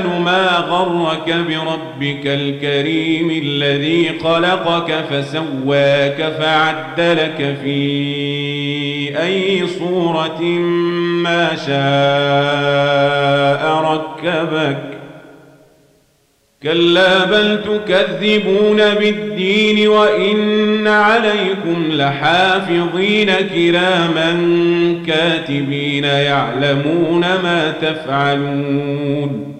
الإنسان ما غرك بربك الكريم الذي خلقك فسواك فعدلك في أي صورة ما شاء ركبك كلا بل تكذبون بالدين وإن عليكم لحافظين كراما كاتبين يعلمون ما تفعلون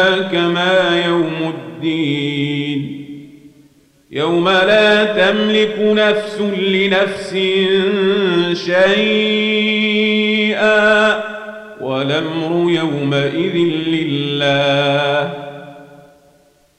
أدراك ما يوم الدين. يوم لا تملك نفس لنفس شيئا والأمر يومئذ لله.